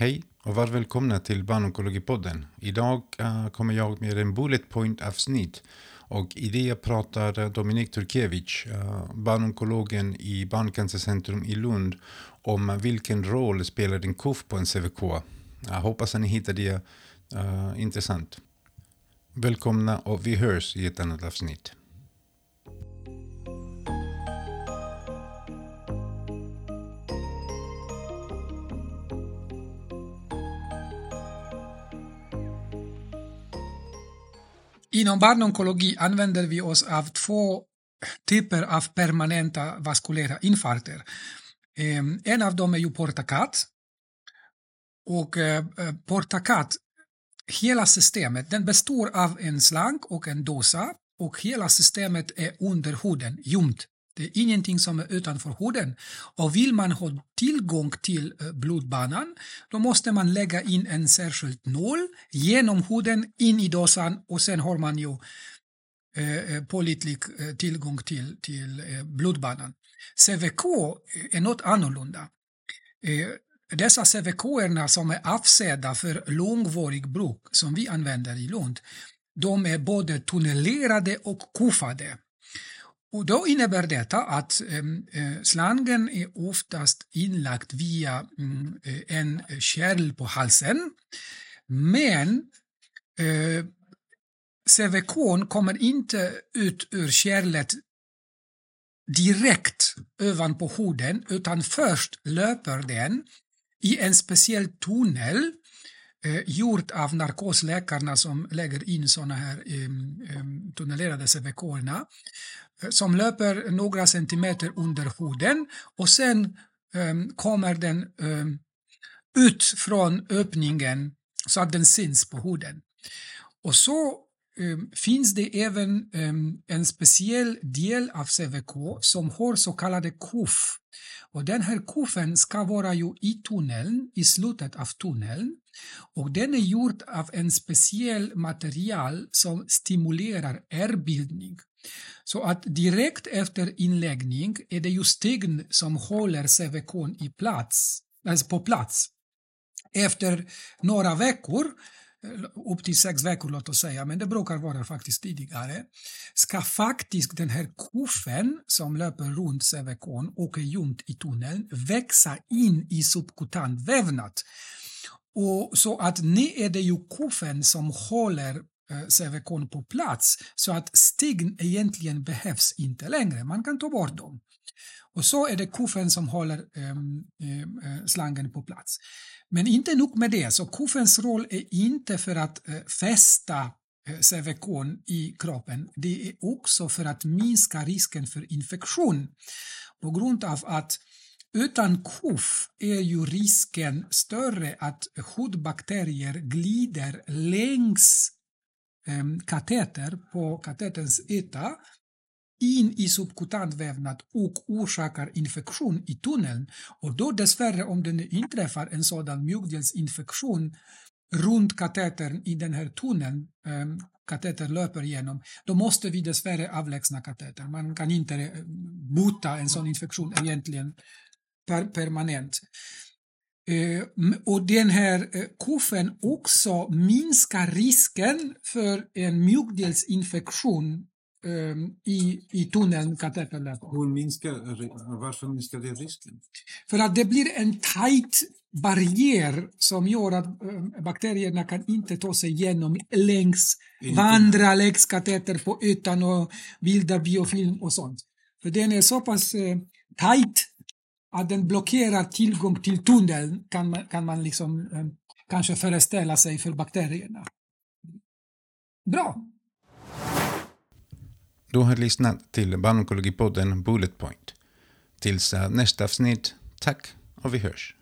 Hej och var välkomna till Barnonkologipodden. Idag eh, kommer jag med en bullet point avsnitt och i det pratar eh, Dominik Turkiewicz, eh, barnonkologen i Barncancercentrum i Lund, om vilken roll spelar en kuff på en CVK. Jag hoppas att ni hittar det uh, intressant. Välkomna och vi hörs i ett annat avsnitt. Inom barnonkologi använder vi oss av två typer av permanenta vaskulära infarkter. Ehm, en av dem är ju portakat. Och eh, eh, portakat, hela systemet, den består av en slang och en dosa och hela systemet är under huden, ljumt. Det är ingenting som är utanför huden. Och vill man ha tillgång till eh, blodbanan, då måste man lägga in en särskild nål genom huden in i dosan och sen har man ju eh, eh pålitlig eh, tillgång till, till eh, blodbanan. CVK är något annorlunda. Eh, dessa CVK som är avsedda för långvarig bruk, som vi använder i Lund, de är både tunnellerade och kuffade. Och då innebär detta att ehm, eh, slangen är oftast inlagd via mm, eh, en kärl på halsen. Men eh, CVK kommer inte ut ur kärlet direkt ovanpå huden utan först löper den i en speciell tunnel eh, gjort av narkosläkarna som lägger in sådana här eh, tunnelerade CVK som löper några centimeter under huden och sen kommer den ut från öppningen så att den syns på huden. Och så Ehm, finns det även ehm, en speciell del av CVK som har så kallade kuff. Och den här kuffen ska vara ju i tunneln, i slutet av tunneln. Och den är gjord av en speciell material som stimulerar ärrbildning. Så att direkt efter inläggning är det ju stegn som håller CVK i plats, alltså på plats. Efter några veckor, Eh, upp till sex veckor låt oss säga, men det brukar vara faktiskt tidigare, ska faktiskt den här kuffen som löper runt CVKn och är gömd i tunneln växa in i subkutan vävnad. Och så att nu är det ju kuffen som håller eh, CVKn på plats så att stegen egentligen behövs inte längre. Man kan ta bort dem. Och så är det kuffen som håller um, um, slangen på plats. Men inte nog med det, så kuffens roll är inte för att uh, fästa eh, CVK i kroppen, det är också för att minska risken för infektion. På grund av att utan kuff är ju risken större att hudbakterier glider längs ehm, kateter på kateterns yta in i subkutant vävnad och orsakar infektion i tunneln. Och då dessvärre om det inträffar en sådan mjukdelsinfektion runt katetern i den här tunneln um, katetern löper igenom, då måste vi dessvärre avlägsna katetern. Man kan inte eh, bota en sån infektion egentligen per permanent. Eh, och den här eh, kuffen också minskar risken för en mjukdelsinfektion i, i tunneln kateterläppen. minskar, varför minskar det risken? För att det blir en tight barriär som gör att äh, bakterierna kan inte ta sig igenom längs, vandra längs kateter på ytan och bilda biofilm och sånt. För den är så pass äh, tight att den blockerar tillgång till tunneln kan man, kan man liksom eh, kanske föreställa sig för bakterierna. Bra! Du har lyssnat till Barnonkologipodden Bullet Point. Tills eh, nästa avsnitt, tack och vi hörs.